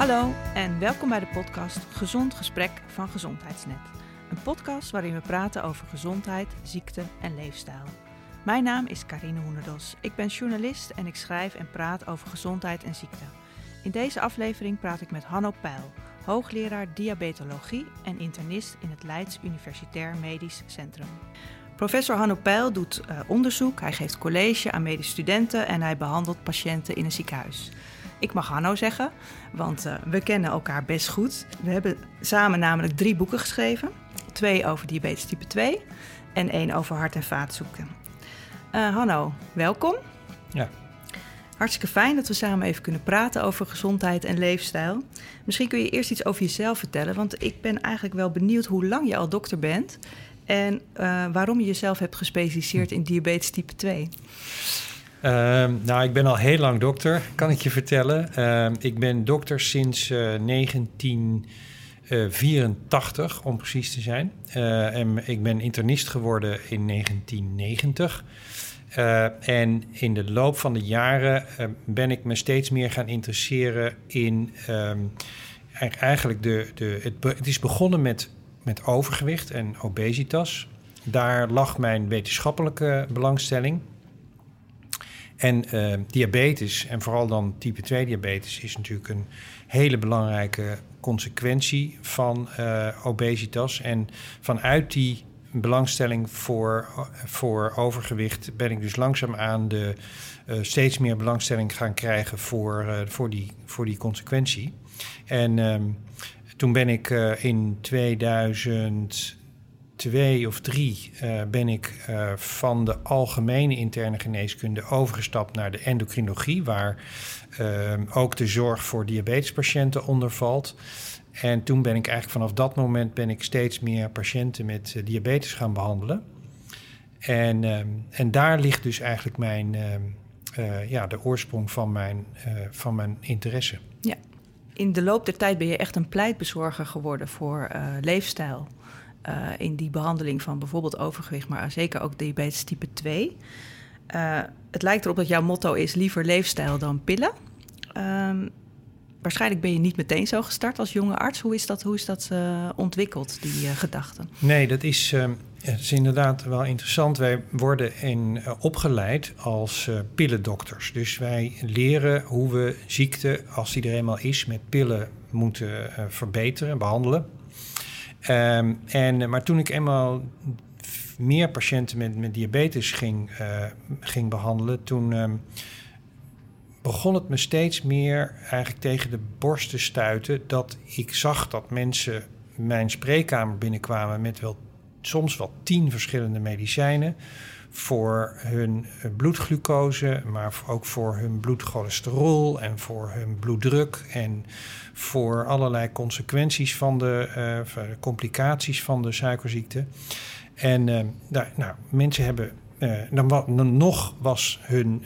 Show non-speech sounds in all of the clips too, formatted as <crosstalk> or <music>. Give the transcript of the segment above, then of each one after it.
Hallo en welkom bij de podcast Gezond Gesprek van Gezondheidsnet. Een podcast waarin we praten over gezondheid, ziekte en leefstijl. Mijn naam is Karine Hoenedos. Ik ben journalist en ik schrijf en praat over gezondheid en ziekte. In deze aflevering praat ik met Hanno Peil, hoogleraar diabetologie en internist in het Leids Universitair Medisch Centrum. Professor Hanno Peil doet uh, onderzoek, hij geeft college aan medische studenten en hij behandelt patiënten in een ziekenhuis. Ik mag Hanno zeggen, want uh, we kennen elkaar best goed. We hebben samen namelijk drie boeken geschreven. Twee over diabetes type 2 en één over hart- en vaatziekten. Uh, Hanno, welkom. Ja. Hartstikke fijn dat we samen even kunnen praten over gezondheid en leefstijl. Misschien kun je eerst iets over jezelf vertellen, want ik ben eigenlijk wel benieuwd hoe lang je al dokter bent en uh, waarom je jezelf hebt gespecialiseerd in diabetes type 2. Uh, nou, ik ben al heel lang dokter, kan ik je vertellen. Uh, ik ben dokter sinds uh, 1984, om precies te zijn. Uh, en ik ben internist geworden in 1990. Uh, en in de loop van de jaren ben ik me steeds meer gaan interesseren in um, eigenlijk de. de het, het, is begonnen met, met overgewicht en obesitas. Daar lag mijn wetenschappelijke belangstelling. En eh, diabetes, en vooral dan type 2 diabetes, is natuurlijk een hele belangrijke consequentie van eh, obesitas. En vanuit die belangstelling voor, voor overgewicht ben ik dus langzaam aan de eh, steeds meer belangstelling gaan krijgen voor, voor, die, voor die consequentie. En ehm, toen ben ik in 2000 twee of drie eh, ben ik eh, van de algemene interne geneeskunde overgestapt naar de endocrinologie, waar eh, ook de zorg voor diabetespatiënten onder valt. En toen ben ik eigenlijk vanaf dat moment ben ik steeds meer patiënten met diabetes gaan behandelen. En, en daar ligt dus eigenlijk mijn, ja, de oorsprong van mijn, van mijn interesse. Ja. In de loop der tijd ben je echt een pleitbezorger geworden voor leefstijl in die behandeling van bijvoorbeeld overgewicht, maar zeker ook diabetes type 2. het lijkt erop dat jouw motto is liever leefstijl dan pillen. Um, waarschijnlijk ben je niet meteen zo gestart als jonge arts. Hoe is dat, hoe is dat uh, ontwikkeld, die gedachten? Nee, dat is, het is inderdaad wel interessant. Wij worden in, opgeleid als pillendokters. Dus wij leren hoe we ziekte, als die er eenmaal is, met pillen moeten verbeteren, behandelen. Um, en, maar toen ik eenmaal meer patiënten met, met diabetes ging, ging behandelen, toen um, begon het me steeds meer eigenlijk tegen de borst te stuiten dat ik zag dat mensen mijn spreekkamer binnenkwamen met wel soms wel tien verschillende medicijnen voor hun bloedglucose, maar ook voor hun bloedcholesterol en voor hun bloeddruk en voor allerlei consequenties van de uh, complicaties van de suikerziekte. En uh, nou, nou, mensen hebben, uh, dan, nog was hun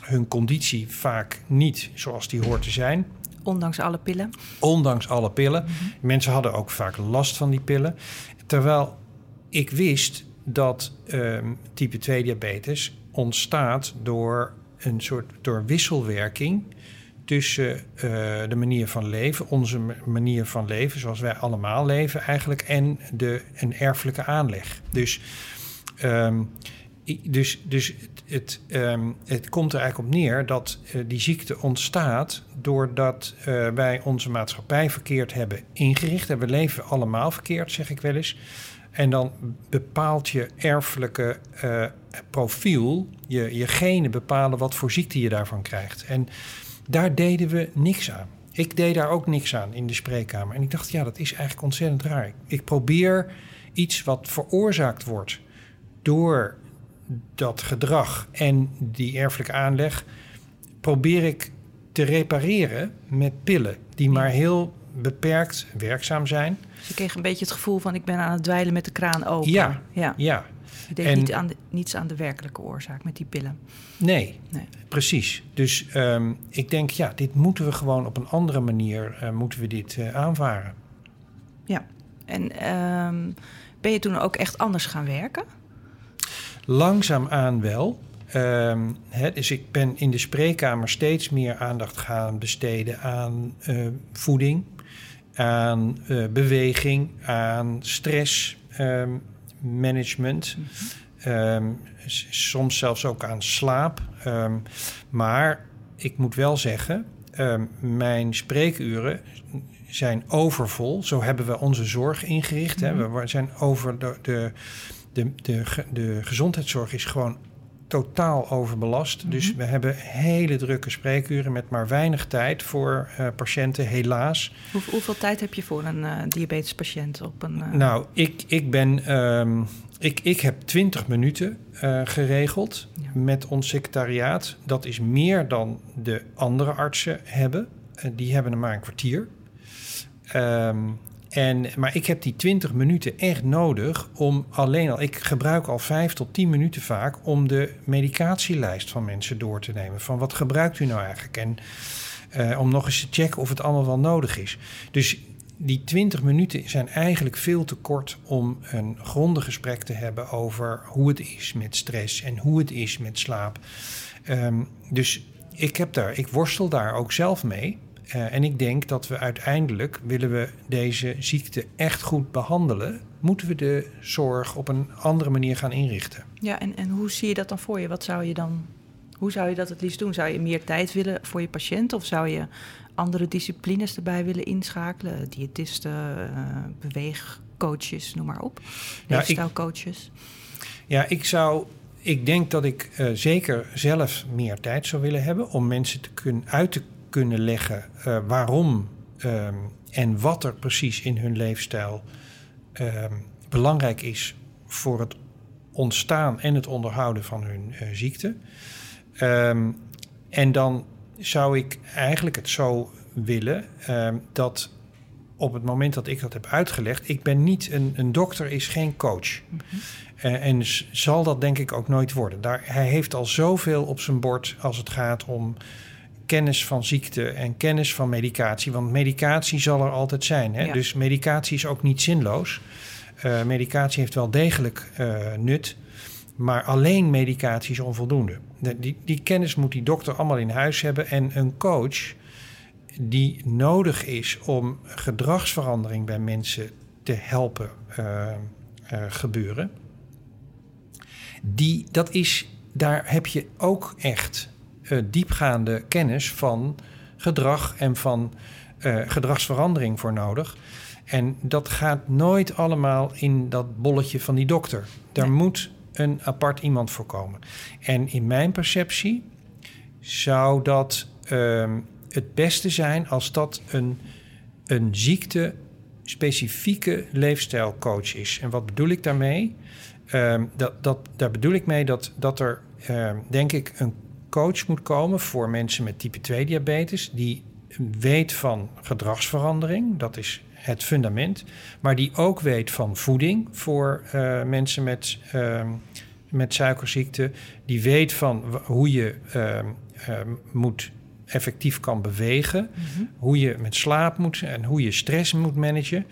hun conditie vaak niet zoals die hoort te zijn. Ondanks alle pillen? Ondanks alle pillen. Mm -hmm. Mensen hadden ook vaak last van die pillen. Terwijl ik wist dat um, type 2 diabetes ontstaat door een soort door wisselwerking tussen uh, de manier van leven, onze manier van leven, zoals wij allemaal leven eigenlijk, en de, een erfelijke aanleg. Dus um, dus, dus het, um, het komt er eigenlijk op neer dat uh, die ziekte ontstaat doordat uh, wij onze maatschappij verkeerd hebben ingericht. En we leven allemaal verkeerd, zeg ik wel eens. En dan bepaalt je erfelijke uh, profiel, je, je genen bepalen wat voor ziekte je daarvan krijgt. En daar deden we niks aan. Ik deed daar ook niks aan in de spreekkamer. En ik dacht, ja, dat is eigenlijk ontzettend raar. Ik probeer iets wat veroorzaakt wordt door dat gedrag en die erfelijke aanleg probeer ik te repareren met pillen die maar heel beperkt werkzaam zijn. Dus je kreeg een beetje het gevoel van ik ben aan het dweilen met de kraan open. Ja, ja. ja. Je deed en, niet aan de, niets aan de werkelijke oorzaak met die pillen. Nee, nee. precies. Dus um, ik denk, ja, dit moeten we gewoon op een andere manier uh, moeten we dit uh, aanvaren. Ja, en um, ben je toen ook echt anders gaan werken? Langzaamaan wel. Ehm, hè, dus ik ben in de spreekkamer steeds meer aandacht gaan besteden aan eh, voeding, aan eh, beweging, aan stressmanagement. Mhm. Ehm, soms zelfs ook aan slaap. Ehm, maar ik moet wel zeggen, ehm, mijn spreekuren zijn overvol. Zo hebben we onze zorg ingericht. hè. Mhm. We zijn over de, de, de, de, de gezondheidszorg is gewoon totaal overbelast. Dus Mhm. we hebben hele drukke spreekuren met maar weinig tijd voor eh, patiënten, helaas. Hoe- hoeveel tijd heb je voor een eh diabetespatiënt op een... eh, Nou, ik, ik ben. ehm, ik, ik heb 20 minuten geregeld Ja. met ons secretariaat. Dat is meer dan de andere artsen hebben. Die hebben er maar een kwartier. Ehm, en, maar ik heb die 20 minuten echt nodig om alleen al. Ik gebruik al 5 tot 10 minuten vaak om de medicatielijst van mensen door te nemen. Van wat gebruikt u nou eigenlijk? En eh, om nog eens te checken of het allemaal wel nodig is. Dus die 20 minuten zijn eigenlijk veel te kort om een grondig gesprek te hebben over hoe het is met stress en hoe het is met slaap. Ehm, dus ik, heb daar, ik worstel daar ook zelf mee. Eh, en ik denk dat we uiteindelijk, willen we deze ziekte echt goed behandelen, moeten we de zorg op een andere manier gaan inrichten. Ja, en, en hoe zie je dat dan voor je? Wat zou je dan... Hoe zou je dat het liefst doen? Zou je meer tijd willen voor je patiënt? Of zou je andere disciplines erbij willen inschakelen? Diëtisten, eh, beweegcoaches, noem maar op. Ja, Leefstijlcoaches. Ja, ik zou. Ik denk dat ik eh, zeker zelf meer tijd zou willen hebben om mensen te kunnen, uit te kunnen leggen eh, waarom ehm, en wat er precies in hun leefstijl ehm, belangrijk is voor het ontstaan en het onderhouden van hun eh, ziekte. Ehm, en dan zou ik eigenlijk het zo willen dat op het moment dat ik dat heb uitgelegd, ik ben niet een, een dokter, is geen coach. Mhm. Eh, en zal dat denk ik ook nooit worden. Daar, hij heeft al zoveel op zijn bord als het gaat om kennis van ziekte en kennis van medicatie. Want medicatie zal er altijd zijn. Hè? Ja. Dus medicatie is ook niet zinloos. Eh, medicatie heeft wel degelijk eh, nut. Maar alleen medicatie is onvoldoende. De- die, die kennis moet die dokter allemaal in huis hebben. En een coach die nodig is om gedragsverandering bij mensen te helpen eh, gebeuren. Die, dat is, daar heb je ook echt diepgaande kennis van gedrag en van eh, gedragsverandering voor nodig. En dat gaat nooit allemaal in dat bolletje van die dokter. Daar Nee. moet een apart iemand voor komen. En in mijn perceptie zou dat ehm, het beste zijn als dat een, een ziekte-specifieke leefstijlcoach is. En wat bedoel ik daarmee? Ehm, dat, dat, daar bedoel ik mee dat, dat er, ehm, denk ik, een coach moet komen voor mensen met type 2 diabetes, die weet van gedragsverandering, dat is het fundament, maar die ook weet van voeding voor eh, mensen met, ehm, met suikerziekte, die weet van hoe je ehm, ehm, moet effectief kan bewegen, Mhm. hoe je met slaap moet en hoe je stress moet managen.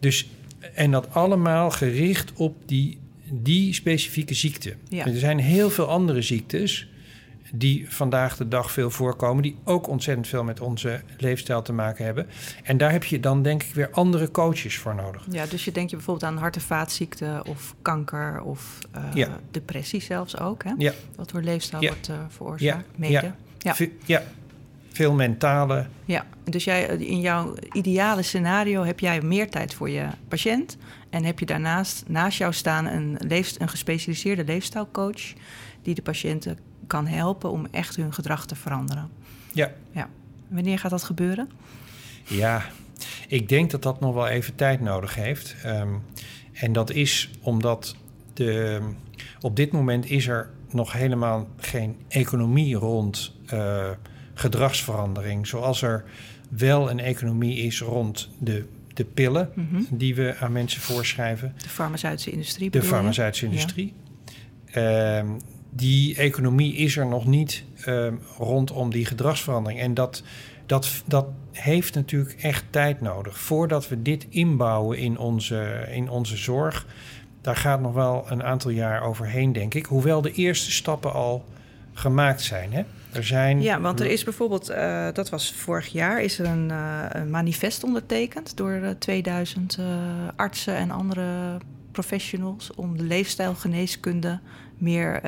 Dus, en dat allemaal gericht op die, die specifieke ziekte. Ja. Er zijn heel veel andere ziektes die vandaag de dag veel voorkomen, die ook ontzettend veel met onze leefstijl te maken hebben. En daar heb je dan denk ik weer andere coaches voor nodig. Ja, dus je denkt je bijvoorbeeld aan hart- en vaatziekten of kanker of eh, Ja. depressie zelfs ook. Hè? Ja. Wat door leefstijl Ja. wordt eh, veroorzaakt, Ja. mede. Ja. Ja. Ve- ja. Veel mentale. Ja, dus jij, in jouw ideale scenario heb jij meer tijd voor je patiënt. En heb je daarnaast naast jou staan een, leefst, een gespecialiseerde leefstijlcoach. die de patiënten kan helpen om echt hun gedrag te veranderen. Ja. ja. Wanneer gaat dat gebeuren? Ja, ik denk dat dat nog wel even tijd nodig heeft. Ehm, en dat is omdat de, op dit moment is er nog helemaal geen economie rond eh, gedragsverandering. Zoals er wel een economie is rond de, de pillen Mhm. die we aan mensen voorschrijven. De farmaceutische industrie. De farmaceutische industrie. Ehm, die economie is er nog niet ehm, rondom die gedragsverandering. En dat, dat, dat heeft natuurlijk echt tijd nodig. Voordat we dit inbouwen in onze, in onze zorg, daar gaat nog wel een aantal jaar overheen, denk ik. Hoewel de eerste stappen al gemaakt zijn. Hè? Er zijn ja, want er is bijvoorbeeld, uh, dat was vorig jaar, is er een, een manifest ondertekend door uh, 2000 artsen en andere professionals om de leefstijlgeneeskunde meer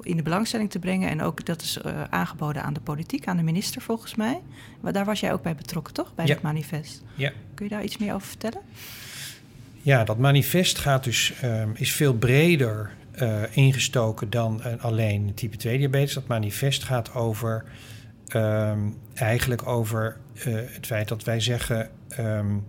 in de belangstelling te brengen. En ook dat is aangeboden aan de politiek, aan de minister volgens mij. Maar daar was jij ook bij betrokken, toch? Bij ja. het manifest. Ja. Kun je daar iets meer over vertellen? Ja, dat manifest gaat dus, um, is veel breder ingestoken dan alleen type 2 diabetes. Dat manifest gaat over um, eigenlijk over het feit dat wij zeggen. Um,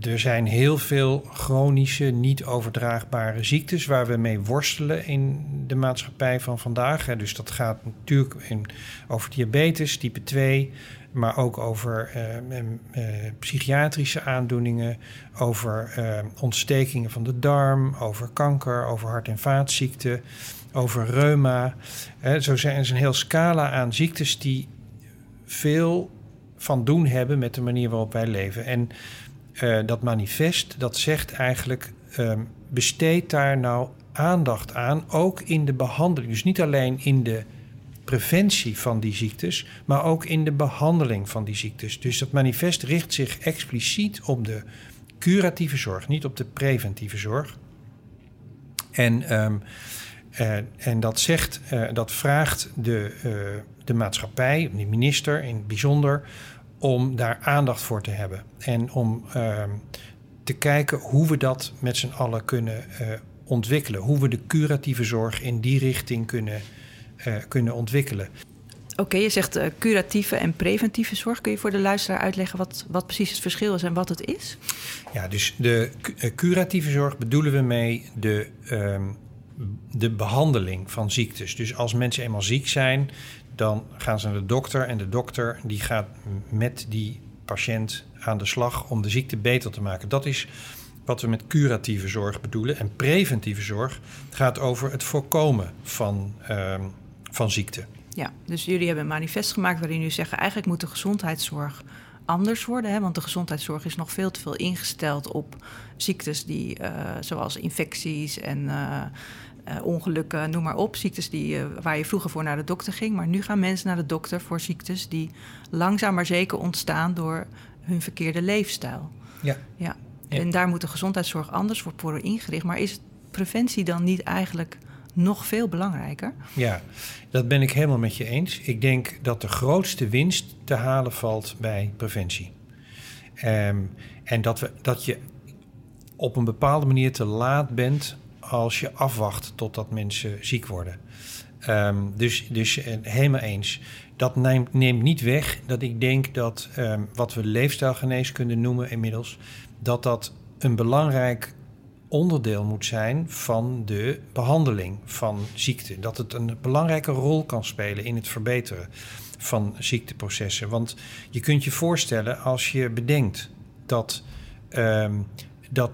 er zijn heel veel chronische, niet overdraagbare ziektes waar we mee worstelen in de maatschappij van vandaag. Dus dat gaat natuurlijk in, over diabetes, type 2, maar ook over uh, uh, psychiatrische aandoeningen, over ontstekingen van de darm, over kanker, over hart- en vaatziekten, over reuma. zo zijn er een heel scala aan ziektes die veel van doen hebben met de manier waarop wij leven. En dat manifest, dat zegt eigenlijk, um, besteed daar nou aandacht aan, ook in de behandeling. Dus niet alleen in de preventie van die ziektes, maar ook in de behandeling van die ziektes. Dus dat manifest richt zich expliciet op de curatieve zorg, niet op de preventieve zorg. En, um, uh, en dat zegt, uh, dat vraagt de, de maatschappij, de minister in het bijzonder, om daar aandacht voor te hebben. En om ehm, te kijken hoe we dat met z'n allen kunnen ontwikkelen. Hoe we de curatieve zorg in die richting kunnen uh, kunnen ontwikkelen. Oké, okay, je zegt uh, curatieve en preventieve zorg. Kun je voor de luisteraar uitleggen wat, wat precies het verschil is en wat het is? Ja, dus de curatieve zorg bedoelen we mee de, um, de behandeling van ziektes. Dus als mensen eenmaal ziek zijn, dan gaan ze naar de dokter en de dokter die gaat met die patiënt aan de slag om de ziekte beter te maken. Dat is wat we met curatieve zorg bedoelen. En preventieve zorg gaat over het voorkomen van um, van ziekte. Ja, dus jullie hebben een manifest gemaakt waarin jullie zeggen... eigenlijk moet de gezondheidszorg anders worden. Hè? Want de gezondheidszorg is nog veel te veel ingesteld op ziektes die, uh, zoals infecties en uh, uh, ongelukken, noem maar op. Ziektes die, waar je vroeger voor naar de dokter ging. Maar nu gaan mensen naar de dokter voor ziektes die langzaam maar zeker ontstaan door hun verkeerde leefstijl. Ja. ja. ja. En daar moet de gezondheidszorg anders voor worden ingericht. Maar is preventie dan niet eigenlijk nog veel belangrijker. Ja, dat ben ik helemaal met je eens. Ik denk dat de grootste winst te halen valt bij preventie. Um, en dat, we, dat je op een bepaalde manier te laat bent als je afwacht totdat mensen ziek worden. Um, dus, dus helemaal eens. Dat neemt, neemt, niet weg dat ik denk dat um, wat we leefstijlgeneeskunde noemen inmiddels, dat dat een belangrijk onderdeel moet zijn van de behandeling van ziekte. Dat het een belangrijke rol kan spelen in het verbeteren van ziekteprocessen. Want je kunt je voorstellen als je bedenkt dat, um, dat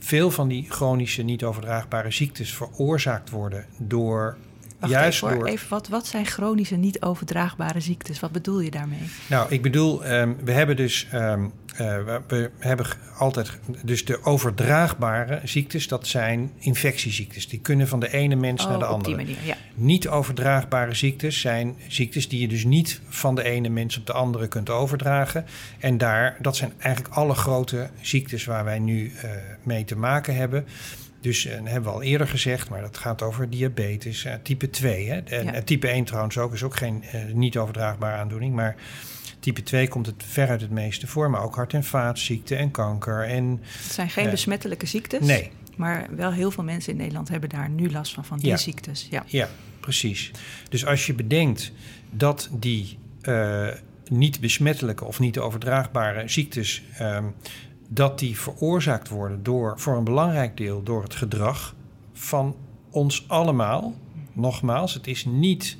veel van die chronische niet overdraagbare ziektes veroorzaakt worden door Wacht juist even, door... even wat, wat zijn chronische niet overdraagbare ziektes? Wat bedoel je daarmee? Nou, ik bedoel, um, we hebben dus um, uh, we, hebben altijd. Dus de overdraagbare ziektes, dat zijn infectieziektes. Die kunnen van de ene mens oh, naar de op andere. Die manier, ja. Niet overdraagbare ziektes zijn ziektes die je dus niet van de ene mens op de andere kunt overdragen. En daar, dat zijn eigenlijk alle grote ziektes waar wij nu uh, mee te maken hebben. Dus uh, hebben we al eerder gezegd, maar dat gaat over diabetes, uh, type 2. Hè? En ja. type 1 trouwens ook, is ook geen uh, niet overdraagbare aandoening. Maar type 2 komt het veruit het meeste voor. Maar ook hart- en vaatziekten en kanker. En, het zijn geen besmettelijke ziektes. Nee. Maar wel heel veel mensen in Nederland hebben daar nu last van, van die ja. ziektes. Ja. ja, precies. Dus als je bedenkt dat die niet besmettelijke of niet overdraagbare ziektes... Um, dat die veroorzaakt worden door, voor een belangrijk deel door het gedrag van ons allemaal. Nogmaals, het is niet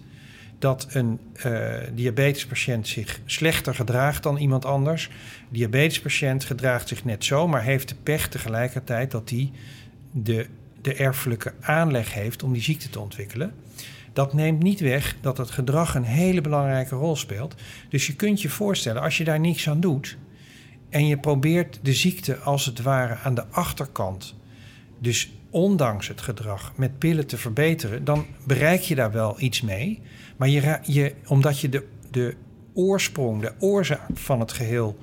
dat een uh, diabetespatiënt zich slechter gedraagt dan iemand anders. Een diabetespatiënt gedraagt zich net zo, maar heeft de pech tegelijkertijd dat hij de, de erfelijke aanleg heeft om die ziekte te ontwikkelen. Dat neemt niet weg dat het gedrag een hele belangrijke rol speelt. Dus je kunt je voorstellen, als je daar niks aan doet, en je probeert de ziekte als het ware aan de achterkant, dus ondanks het gedrag met pillen te verbeteren, dan bereik je daar wel iets mee. Maar je, je, omdat je de, de oorsprong, de oorzaak van het geheel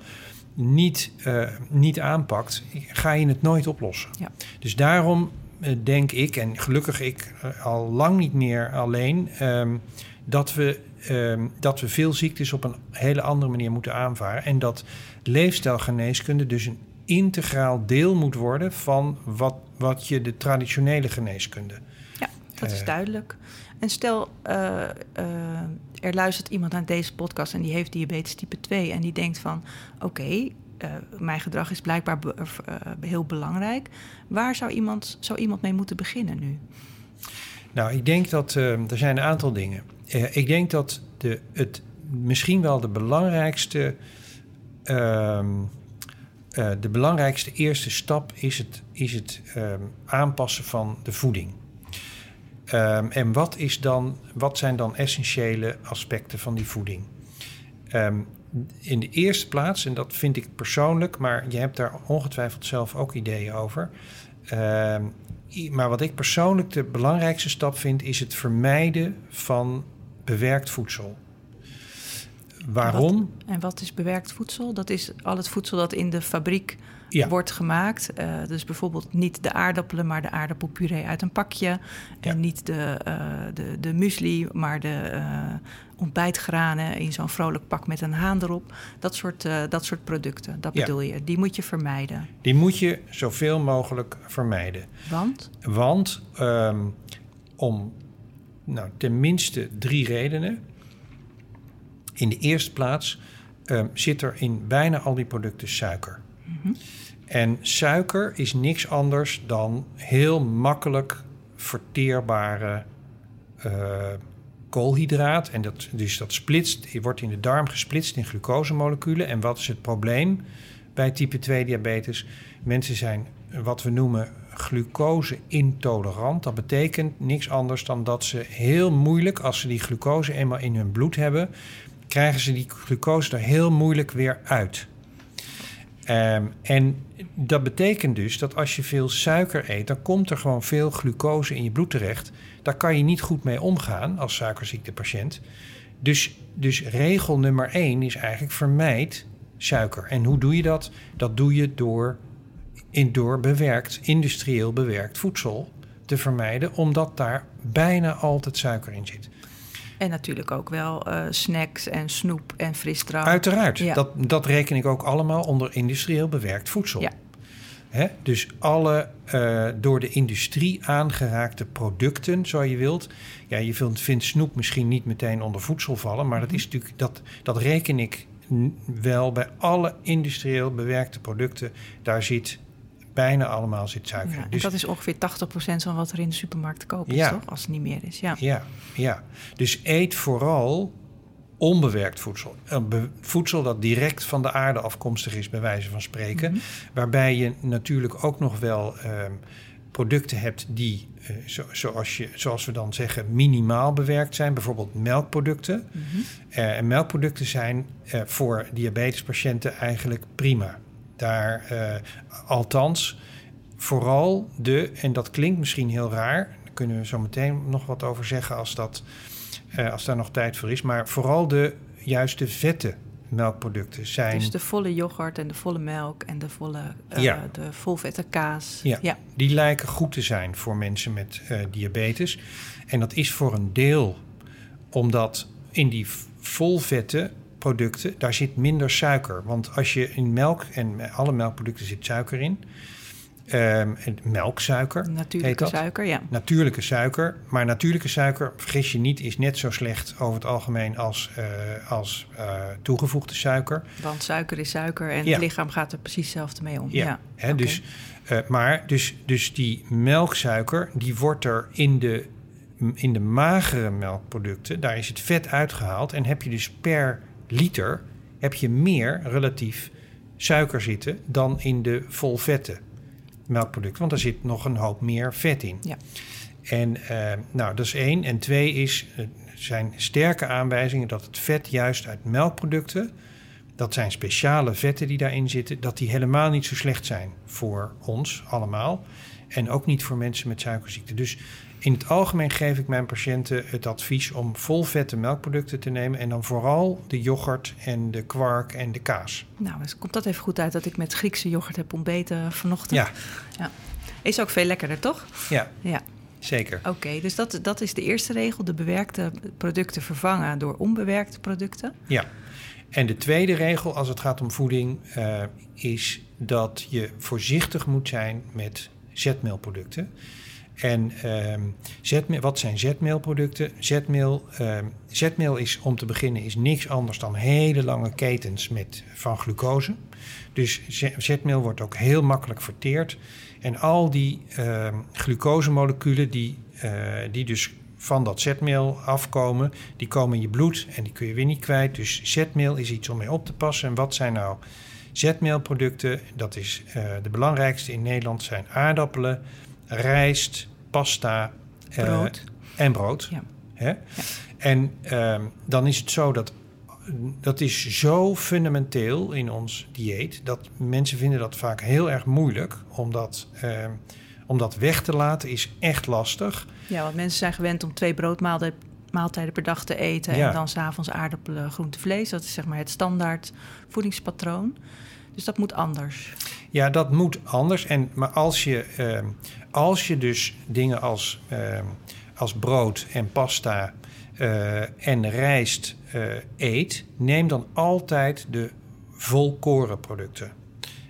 niet, uh, niet aanpakt, ga je het nooit oplossen. Ja. Dus daarom uh, denk ik, en gelukkig ik uh, al lang niet meer alleen, um, dat, we, um, dat we veel ziektes op een hele andere manier moeten aanvaren. En dat leefstijlgeneeskunde dus een integraal deel moet worden van wat, wat je de traditionele geneeskunde. Ja, dat is duidelijk. En stel, uh, uh, er luistert iemand naar deze podcast en die heeft diabetes type 2 en die denkt van oké, okay, uh, mijn gedrag is blijkbaar be heel belangrijk. Waar zou iemand, zou iemand mee moeten beginnen nu? Nou, ik denk dat er zijn een aantal dingen. Ik denk dat de, het misschien wel de belangrijkste, ehm, de belangrijkste eerste stap is het, is het um, aanpassen van de voeding. Um, en wat, is dan, wat zijn dan essentiële aspecten van die voeding? In de eerste plaats, en dat vind ik persoonlijk, maar je hebt daar ongetwijfeld zelf ook ideeën over. Maar wat ik persoonlijk de belangrijkste stap vind, is het vermijden van bewerkt voedsel. Waarom? En wat, en wat is bewerkt voedsel? Dat is al het voedsel dat in de fabriek ja. wordt gemaakt. Uh, dus bijvoorbeeld niet de aardappelen, maar de aardappelpuree uit een pakje. En niet de, uh, de, de muesli, maar de uh, ontbijtgranen in zo'n vrolijk pak met een haan erop. Dat soort, dat soort producten, dat bedoel je. Die moet je vermijden. Die moet je zoveel mogelijk vermijden. Want? Want um, om nou, tenminste drie redenen. In de eerste plaats um, zit er in bijna al die producten suiker. Mm -hmm. En suiker is niks anders dan heel makkelijk verteerbare uh, koolhydraat. En dat, dus dat splitst, wordt in de darm gesplitst in glucosemoleculen. En wat is het probleem bij type 2 diabetes? Mensen zijn wat we noemen glucose intolerant. Dat betekent niks anders dan dat ze heel moeilijk, als ze die glucose eenmaal in hun bloed hebben, krijgen ze die glucose er heel moeilijk weer uit. Um, en dat betekent dus dat als je veel suiker eet, dan komt er gewoon veel glucose in je bloed terecht. Daar kan je niet goed mee omgaan als suikerziektepatiënt. Dus, dus regel nummer één is eigenlijk vermijd suiker. En hoe doe je dat? Dat doe je door, in, door bewerkt, industrieel bewerkt voedsel te vermijden, omdat daar bijna altijd suiker in zit. En natuurlijk ook wel uh, snacks en snoep en frisdrank. Uiteraard. Ja. Dat, dat reken ik ook allemaal onder industrieel bewerkt voedsel. Ja. Hè? Dus alle uh, door de industrie aangeraakte producten, zo je wilt. Ja, je vindt, vindt snoep misschien niet meteen onder voedsel vallen, maar dat is natuurlijk dat, dat reken ik wel bij alle industrieel bewerkte producten. Daar zit bijna allemaal zit suiker ja, Dus dat is ongeveer 80% van wat er in de supermarkt te kopen is, toch? Als het niet meer is. Ja. ja, ja. Dus eet vooral onbewerkt voedsel. Voedsel dat direct van de aarde afkomstig is, bij wijze van spreken. Mm -hmm. Waarbij je natuurlijk ook nog wel um, producten hebt die, uh, zo, zoals, je, zoals we dan zeggen, minimaal bewerkt zijn. Bijvoorbeeld melkproducten. Mm -hmm. uh, en melkproducten zijn uh, voor diabetespatiënten eigenlijk prima. Daar, uh, althans, vooral de, en dat klinkt misschien heel raar, daar kunnen we zo meteen nog wat over zeggen als, dat, uh, als daar nog tijd voor is, maar vooral de juiste vette melkproducten zijn. Dus de volle yoghurt en de volle melk en de volle uh, ja. de volvette kaas. Ja, ja, die lijken goed te zijn voor mensen met uh, diabetes. En dat is voor een deel omdat in die volvette producten, daar zit minder suiker. Want als je in melk, en alle melkproducten zit suiker in. Um, melksuiker. Natuurlijke suiker, ja. Natuurlijke suiker. Maar natuurlijke suiker, vergis je niet, is net zo slecht over het algemeen als, uh, als uh, toegevoegde suiker. Want suiker is suiker en ja. het lichaam gaat er precies hetzelfde mee om. Ja, ja. Okay. dus, uh, maar dus, dus die melksuiker, die wordt er in de, in de magere melkproducten, daar is het vet uitgehaald. En heb je dus per liter heb je meer relatief suiker zitten dan in de volvette melkproducten. Want er zit nog een hoop meer vet in. Ja. En uh, nou, dat is één. En twee is, er zijn sterke aanwijzingen dat het vet juist uit melkproducten dat zijn speciale vetten die daarin zitten, dat die helemaal niet zo slecht zijn voor ons allemaal. En ook niet voor mensen met suikerziekte. Dus in het algemeen geef ik mijn patiënten het advies om volvette melkproducten te nemen. En dan vooral de yoghurt en de kwark en de kaas. Nou, dus komt dat even goed uit dat ik met Griekse yoghurt heb ontbeten vanochtend. Ja. ja. Is ook veel lekkerder, toch? Ja. Ja. Zeker. Oké, dus dat, dat is de eerste regel: de bewerkte producten vervangen door onbewerkte producten. Ja. En de tweede regel als het gaat om voeding uh, is dat je voorzichtig moet zijn met zetmeelproducten. En um, wat zijn zetmeelproducten? Zetmeel, zetmeel is om te beginnen is niks anders dan hele lange ketens met, van glucose. Dus zetmeel wordt ook heel makkelijk verteerd. En al die uh, glucosemoleculen die, uh, die dus van dat zetmeel afkomen, die komen in je bloed en die kun je weer niet kwijt. Dus zetmeel is iets om mee op te passen. En wat zijn nou zetmeelproducten? Dat is uh, de belangrijkste in Nederland zijn aardappelen, rijst, pasta brood. en brood. Ja. Hè? Ja. En um, dan is het zo dat dat is zo fundamenteel in ons dieet dat mensen vinden dat vaak heel erg moeilijk om dat, uh, om dat weg te laten is echt lastig. Ja, want mensen zijn gewend om twee broodmaaltijden per dag te eten ja. en dan s'avonds aardappelen, groente, vlees. Dat is zeg maar het standaard voedingspatroon. Dus dat moet anders. Ja, dat moet anders. En, maar als je, uh, als je dus dingen als, uh, als brood en pasta uh, en rijst uh, eet, neem dan altijd de volkorenproducten.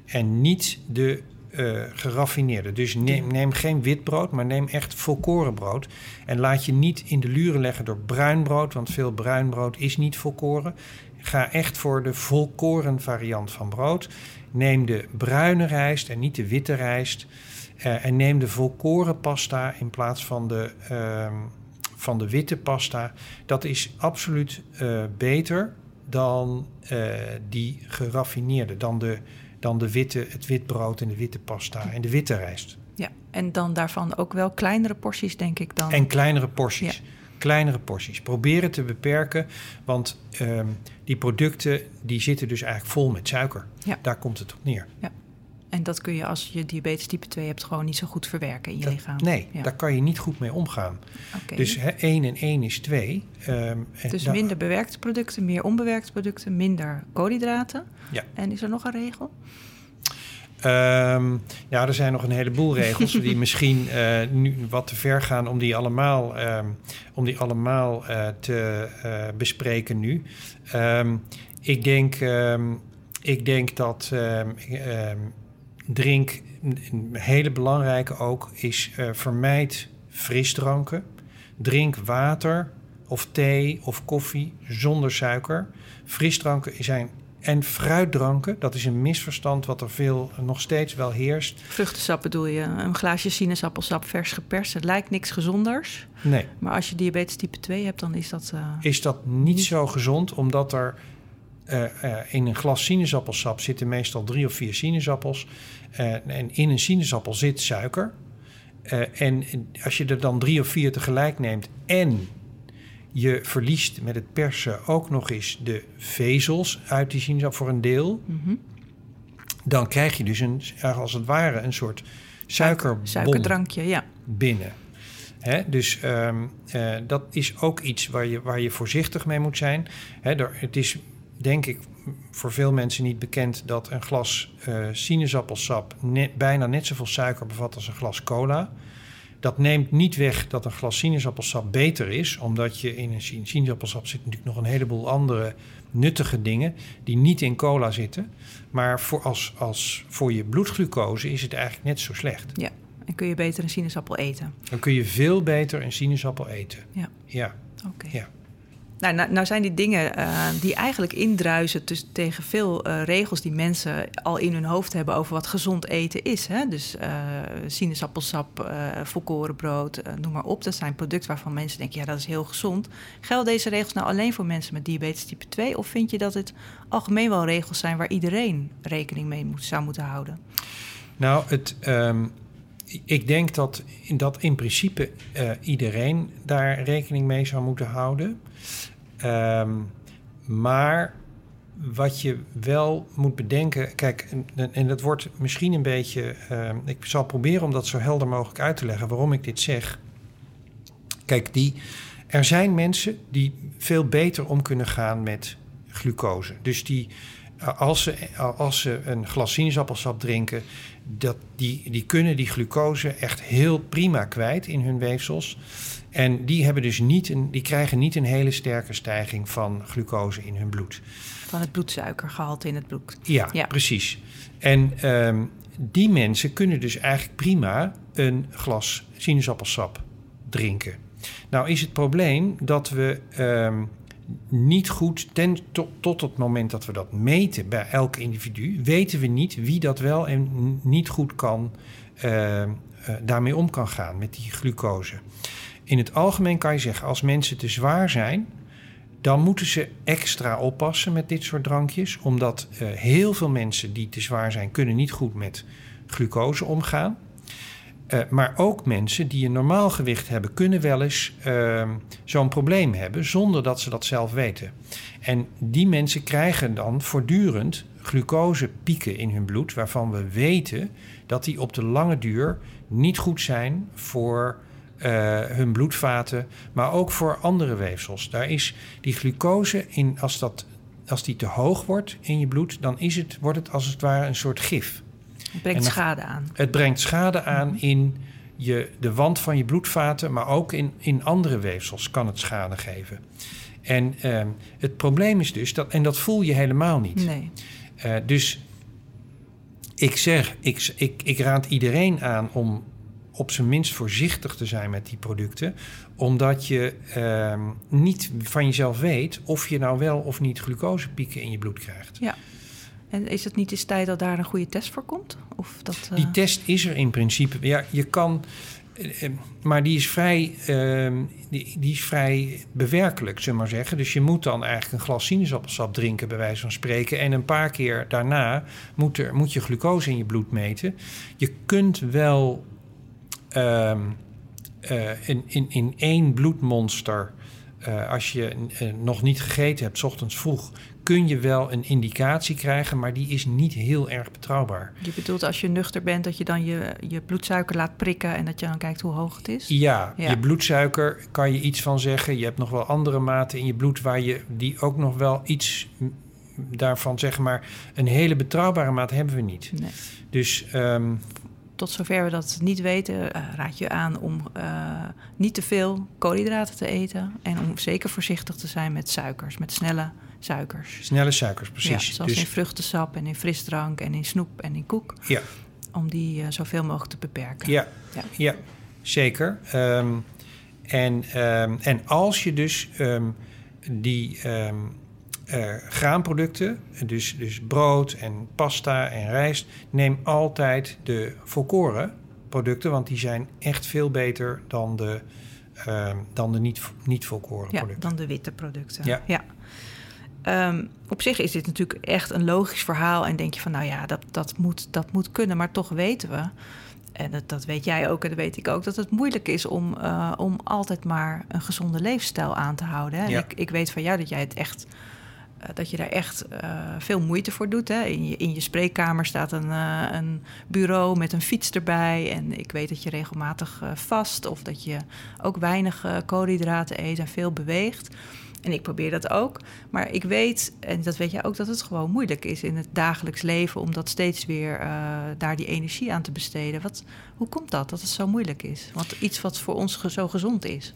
En niet de uh, geraffineerde. Dus neem, neem, geen wit brood, maar neem echt volkorenbrood. En laat je niet in de luren leggen door bruin brood, want veel bruin brood is niet volkoren. Ga echt voor de volkoren variant van brood. Neem de bruine rijst en niet de witte rijst. Uh, en neem de volkoren pasta in plaats van de, uh, van de witte pasta. Dat is absoluut uh, beter dan uh, die geraffineerde, dan, de, dan de witte, het witbrood en de witte pasta en de witte rijst. Ja, en dan daarvan ook wel kleinere porties, denk ik dan. En kleinere porties. Ja. Kleinere porties. Probeer het te beperken, want um, die producten die zitten dus eigenlijk vol met suiker. Ja. Daar komt het op neer. Ja. En dat kun je als je diabetes type 2 hebt gewoon niet zo goed verwerken in je dat, lichaam. Nee, ja. daar kan je niet goed mee omgaan. Okay. Dus 1 en 1 is 2. Um, dus minder bewerkte producten, meer onbewerkte producten, minder koolhydraten. Ja. En is er nog een regel? Um, ja, er zijn nog een heleboel regels die <laughs> misschien uh, nu wat te ver gaan om die allemaal, um, om die allemaal uh, te uh, bespreken nu. Ik, denk, ik denk dat drink, een hele belangrijke ook, is uh, vermijd frisdranken. Drink water of thee of koffie zonder suiker. Frisdranken zijn en fruitdranken, dat is een misverstand wat er veel nog steeds wel heerst. Vruchtensap bedoel je? Een glaasje sinaasappelsap vers geperst. Het lijkt niks gezonders. Nee. Maar als je diabetes type 2 hebt, dan is dat... Uh, is dat niet, niet zo gezond, omdat er uh, uh, in een glas sinaasappelsap zitten meestal drie of vier sinaasappels. Uh, en in een sinaasappel zit suiker. en als je er dan drie of vier tegelijk neemt en je verliest met het persen ook nog eens de vezels uit die sinaasappel voor een deel, mm -hmm. dan krijg je dus een, als het ware een soort suikerbom suikerdrankje, ja. binnen. Dus um, dat is ook iets waar je, waar je voorzichtig mee moet zijn. Er, het is denk ik voor veel mensen niet bekend dat een glas uh, sinaasappelsap net, bijna net zoveel suiker bevat als een glas cola. Dat neemt niet weg dat een glas sinaasappelsap beter is, omdat je in een sinaasappelsap zit natuurlijk nog een heleboel andere nuttige dingen die niet in cola zitten. Maar voor, als, als voor je bloedglucose is het eigenlijk net zo slecht. Ja, en kun je beter een sinaasappel eten? Dan kun je veel beter een sinaasappel eten. Ja. Ja. Oké. Ja. Nou, nou, nou, zijn die dingen uh, die eigenlijk indruisen tegen veel uh, regels die mensen al in hun hoofd hebben over wat gezond eten is. Hè? Dus uh, sinaasappelsap, volkorenbrood, noem maar op. Dat zijn producten waarvan mensen denken, ja, dat is heel gezond. Gelden deze regels nou alleen voor mensen met diabetes type 2? Of vind je dat het algemeen wel regels zijn waar iedereen rekening mee zou moeten houden? Nou, het... Um ik denk dat, dat in principe iedereen daar rekening mee zou moeten houden. Um, maar wat je wel moet bedenken, kijk, en, en dat wordt misschien een beetje. Uh, ik zal proberen om dat zo helder mogelijk uit te leggen waarom ik dit zeg. Kijk, die, er zijn mensen die veel beter om kunnen gaan met glucose. Dus die, als ze, als ze een glas sinaasappelsap drinken, dat die, die kunnen die glucose echt heel prima kwijt in hun weefsels. En die, hebben dus niet een, die krijgen niet een hele sterke stijging van glucose in hun bloed. Van het bloedsuikergehalte in het bloed. Ja, ja. precies. En um, die mensen kunnen dus eigenlijk prima een glas sinaasappelsap drinken. Nou is het probleem dat we um, niet goed, ten, tot, tot het moment dat we dat meten bij elk individu, weten we niet wie dat wel en niet goed kan, uh, uh, daarmee om kan gaan met die glucose. In het algemeen kan je zeggen, als mensen te zwaar zijn, dan moeten ze extra oppassen met dit soort drankjes, omdat uh, heel veel mensen die te zwaar zijn, kunnen niet goed met glucose omgaan. Uh, maar ook mensen die een normaal gewicht hebben, kunnen wel eens uh, zo'n probleem hebben zonder dat ze dat zelf weten. En die mensen krijgen dan voortdurend glucosepieken in hun bloed, waarvan we weten dat die op de lange duur niet goed zijn voor uh, hun bloedvaten, maar ook voor andere weefsels. Daar is die glucose in, als, dat, als die te hoog wordt in je bloed, dan is het, wordt het als het ware een soort gif. Het brengt dan, schade aan. Het brengt schade aan -hmm. in je, de wand van je bloedvaten, maar ook in, in andere weefsels kan het schade geven. En uh, het probleem is dus dat, en dat voel je helemaal niet. Nee. Uh, dus ik zeg, ik, ik, ik raad iedereen aan om op zijn minst voorzichtig te zijn met die producten, omdat je uh, niet van jezelf weet of je nou wel of niet glucosepieken in je bloed krijgt. Ja. En is het niet eens tijd dat daar een goede test voor komt? Of dat, uh... Die test is er in principe. Ja, je kan. Uh, maar die is vrij, uh, die, die, is vrij bewerkelijk, zullen we maar zeggen. Dus je moet dan eigenlijk een glas sinaasappelsap drinken, bij wijze van spreken. En een paar keer daarna moet, er, moet je glucose in je bloed meten. Je kunt wel um, uh, in, in, in één bloedmonster, uh, als je uh, nog niet gegeten hebt, s ochtends vroeg, kun je wel een indicatie krijgen, maar die is niet heel erg betrouwbaar. Je bedoelt als je nuchter bent, dat je dan je, je bloedsuiker laat prikken en dat je dan kijkt hoe hoog het is? Ja, ja, je bloedsuiker kan je iets van zeggen. Je hebt nog wel andere maten in je bloed waar je die ook nog wel iets daarvan zeggen, maar een hele betrouwbare maat hebben we niet. Nee. Dus um, tot zover we dat niet weten, uh, raad je aan om uh, niet te veel koolhydraten te eten. En om zeker voorzichtig te zijn met suikers, met snelle suikers. Snelle suikers, precies. Ja, zoals dus... in vruchtensap en in frisdrank en in snoep en in koek. Ja. Om die uh, zoveel mogelijk te beperken. Ja, ja. ja zeker. Um, en, um, en als je dus um, die uh, graanproducten, dus, dus brood en pasta en rijst, neem altijd de volkoren producten, want die zijn echt veel beter dan de, uh, dan de niet, niet volkoren ja, producten. dan de witte producten. Ja. ja. Um, op zich is dit natuurlijk echt een logisch verhaal en denk je van, nou ja, dat, dat, moet, dat moet kunnen, maar toch weten we en dat, dat, weet jij ook en dat weet ik ook, dat het moeilijk is om, uh, om altijd maar een gezonde leefstijl aan te houden. Hè? Ja. Ik, ik weet van jou dat jij het echt dat je daar echt uh, veel moeite voor doet. Hè? In, je, in je spreekkamer staat een, uh, een bureau met een fiets erbij. En ik weet dat je regelmatig vast of dat je ook weinig koolhydraten eet en veel beweegt. En ik probeer dat ook. Maar ik weet, en dat weet jij ook, dat het gewoon moeilijk is in het dagelijks leven om dat steeds weer daar die energie aan te besteden. Wat, hoe komt dat, dat het zo moeilijk is? Want iets wat voor ons zo gezond is.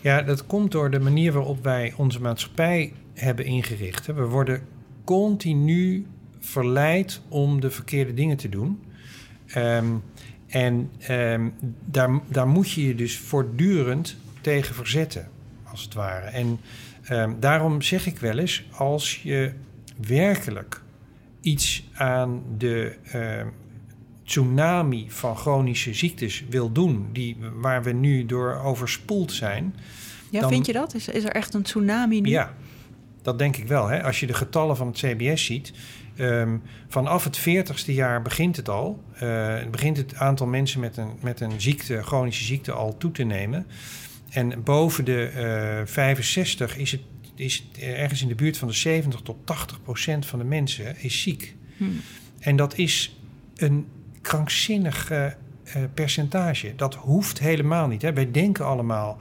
Ja, dat komt door de manier waarop wij onze maatschappij hebben ingericht. We worden continu verleid om de verkeerde dingen te doen. Um, en um, daar, daar moet je je dus voortdurend tegen verzetten, als het ware. En um, daarom zeg ik wel eens, als je werkelijk iets aan de tsunami van chronische ziektes wil doen, die, waar we nu door overspoeld zijn. Ja, dan, vind je dat? Is, is er echt een tsunami nu? Ja, dat denk ik wel. Hè? Als je de getallen van het CBS ziet, um, vanaf het 40ste jaar begint het al. Uh, begint het aantal mensen met een, met een ziekte, chronische ziekte al toe te nemen. En boven de uh, 65 is het, is ergens in de buurt van de 70 tot 80 procent van de mensen is ziek. Hmm. En dat is een krankzinnig eh, eh, percentage. Dat hoeft helemaal niet. Hè. Wij denken allemaal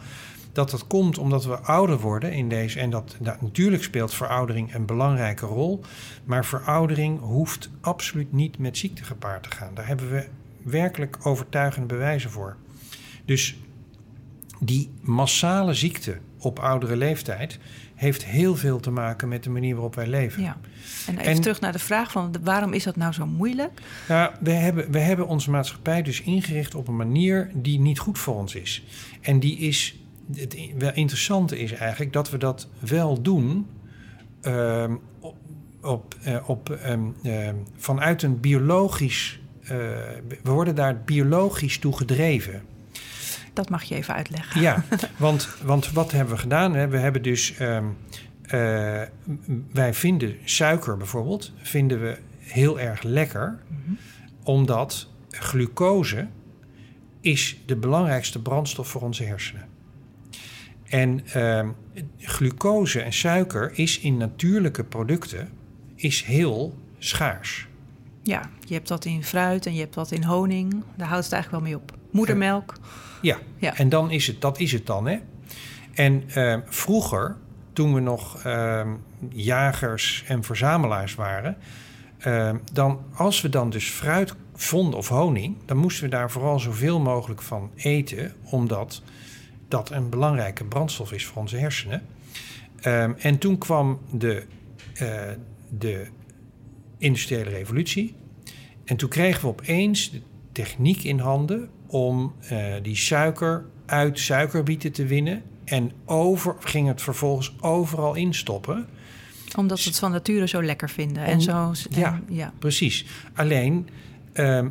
dat dat komt omdat we ouder worden in deze. En dat, dat natuurlijk speelt veroudering een belangrijke rol. Maar veroudering hoeft absoluut niet met ziekte gepaard te gaan. Daar hebben we werkelijk overtuigende bewijzen voor. Dus die massale ziekte op oudere leeftijd heeft heel veel te maken met de manier waarop wij leven. Ja. En even En- terug naar de vraag van waarom is dat nou zo moeilijk? Nou, we hebben, we hebben onze maatschappij dus ingericht op een manier die niet goed voor ons is. En die is. Het wel interessante is eigenlijk dat we dat wel doen. ehm, op, op, eh, op, ehm, ehm, vanuit een biologisch. eh, we worden daar biologisch toe gedreven. Dat mag je even uitleggen. Ja, <laughs> want, want wat hebben we gedaan? hè? We hebben dus. eh, wij vinden suiker bijvoorbeeld vinden we heel erg lekker, Mhm. omdat glucose is de belangrijkste brandstof voor onze hersenen. En ehm, glucose en suiker is in natuurlijke producten is heel schaars. Ja, je hebt dat in fruit en je hebt dat in honing. Daar houdt het eigenlijk wel mee op. Moedermelk. Ja, Ja. en dan is het, dat is het dan. Hè? En ehm, vroeger, toen we nog ehm, jagers en verzamelaars waren, dan, als we dan dus fruit vonden of honing, dan moesten we daar vooral zoveel mogelijk van eten, omdat dat een belangrijke brandstof is voor onze hersenen. Ehm, en toen kwam de, eh, de industriële revolutie. En toen kregen we opeens de techniek in handen om eh, die suiker uit suikerbieten te winnen. En over, ging het vervolgens overal instoppen. Omdat we het van nature zo lekker vinden. En zo, ja. en- ja. Precies. Alleen, ehm,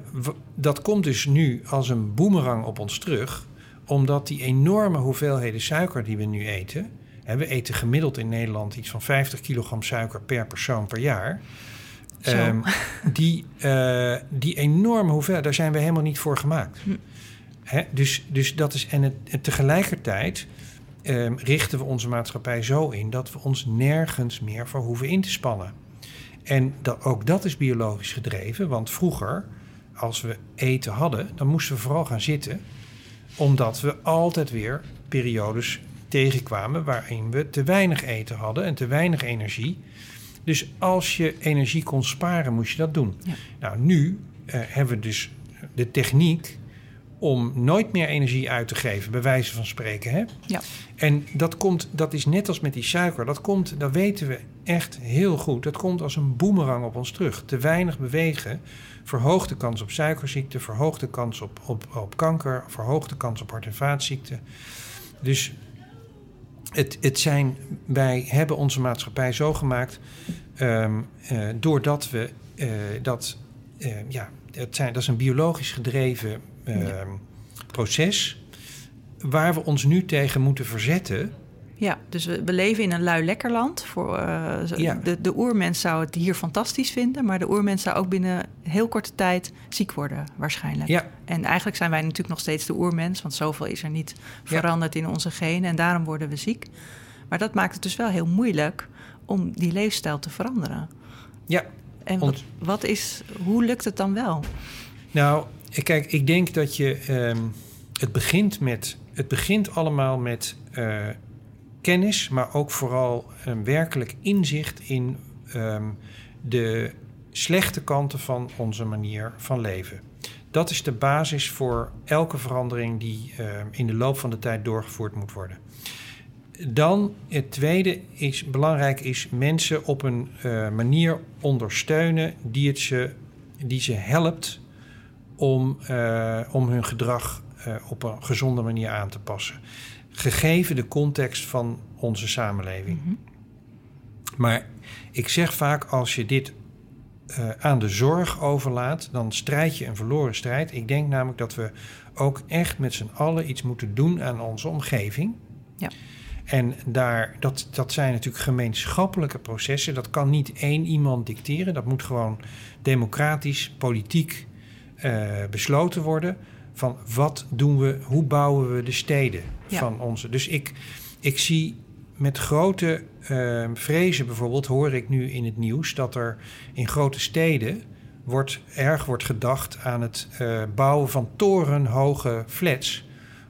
dat komt dus nu als een boemerang op ons terug. Omdat die enorme hoeveelheden suiker die we nu eten... Hè, we eten gemiddeld in Nederland iets van 50 kilogram suiker per persoon per jaar... Ehm, die, eh, die enorme hoeveelheid, daar zijn we helemaal niet voor gemaakt. Hm. Hè? Dus, dus dat is, en, het, en tegelijkertijd ehm, richten we onze maatschappij zo in dat we ons nergens meer voor hoeven in te spannen. En dat, ook dat is biologisch gedreven, want vroeger, als we eten hadden, dan moesten we vooral gaan zitten, omdat we altijd weer periodes tegenkwamen waarin we te weinig eten hadden en te weinig energie. Dus als je energie kon sparen, moest je dat doen. Ja. Nou, nu eh, hebben we dus de techniek om nooit meer energie uit te geven, bij wijze van spreken. Hè? Ja. En dat, komt, dat is net als met die suiker. Dat komt, dat weten we echt heel goed. Dat komt als een boemerang op ons terug. Te weinig bewegen verhoogt de kans op suikerziekte, verhoogt de kans op, op, op kanker, verhoogt de kans op hart- en vaatziekten. Dus het, het zijn, wij hebben onze maatschappij zo gemaakt ehm, eh, doordat we eh, dat, eh, ja, het zijn, dat is een biologisch gedreven Ja. proces waar we ons nu tegen moeten verzetten. Ja, dus we, we leven in een lui lekker land. Voor, eh, Ja. de, de oermens zou het hier fantastisch vinden, maar de oermens zou ook binnen heel korte tijd ziek worden, waarschijnlijk. Ja, En eigenlijk zijn wij natuurlijk nog steeds de oermens, want zoveel is er niet veranderd in onze genen en daarom worden we ziek. Maar dat maakt het dus wel heel moeilijk om die leefstijl te veranderen. ja. En wat is, hoe lukt het dan wel? Nou, kijk, ik denk dat je. ehm, het begint met. Het begint allemaal met eh, kennis, maar ook vooral een werkelijk inzicht in ehm, de slechte kanten van onze manier van leven. Dat is de basis voor elke verandering die ehm, in de loop van de tijd doorgevoerd moet worden. Dan het tweede is belangrijk is mensen op een eh, manier ondersteunen die het ze, die ze helpt om, eh, om hun gedrag eh, op een gezonde manier aan te passen. Gegeven de context van onze samenleving. Mhm. Maar ik zeg vaak, als je dit eh, aan de zorg overlaat, dan strijd je een verloren strijd. Ik denk namelijk dat we ook echt met z'n allen iets moeten doen aan onze omgeving. Ja. En daar, dat, dat zijn natuurlijk gemeenschappelijke processen. Dat kan niet één iemand dicteren. Dat moet gewoon democratisch, politiek besloten worden. Van wat doen we, hoe bouwen we de steden Ja. van onze. Dus ik, ik zie met grote uh, vrezen bijvoorbeeld hoor ik nu in het nieuws dat er in grote steden wordt, erg wordt gedacht aan het uh, bouwen van torenhoge flats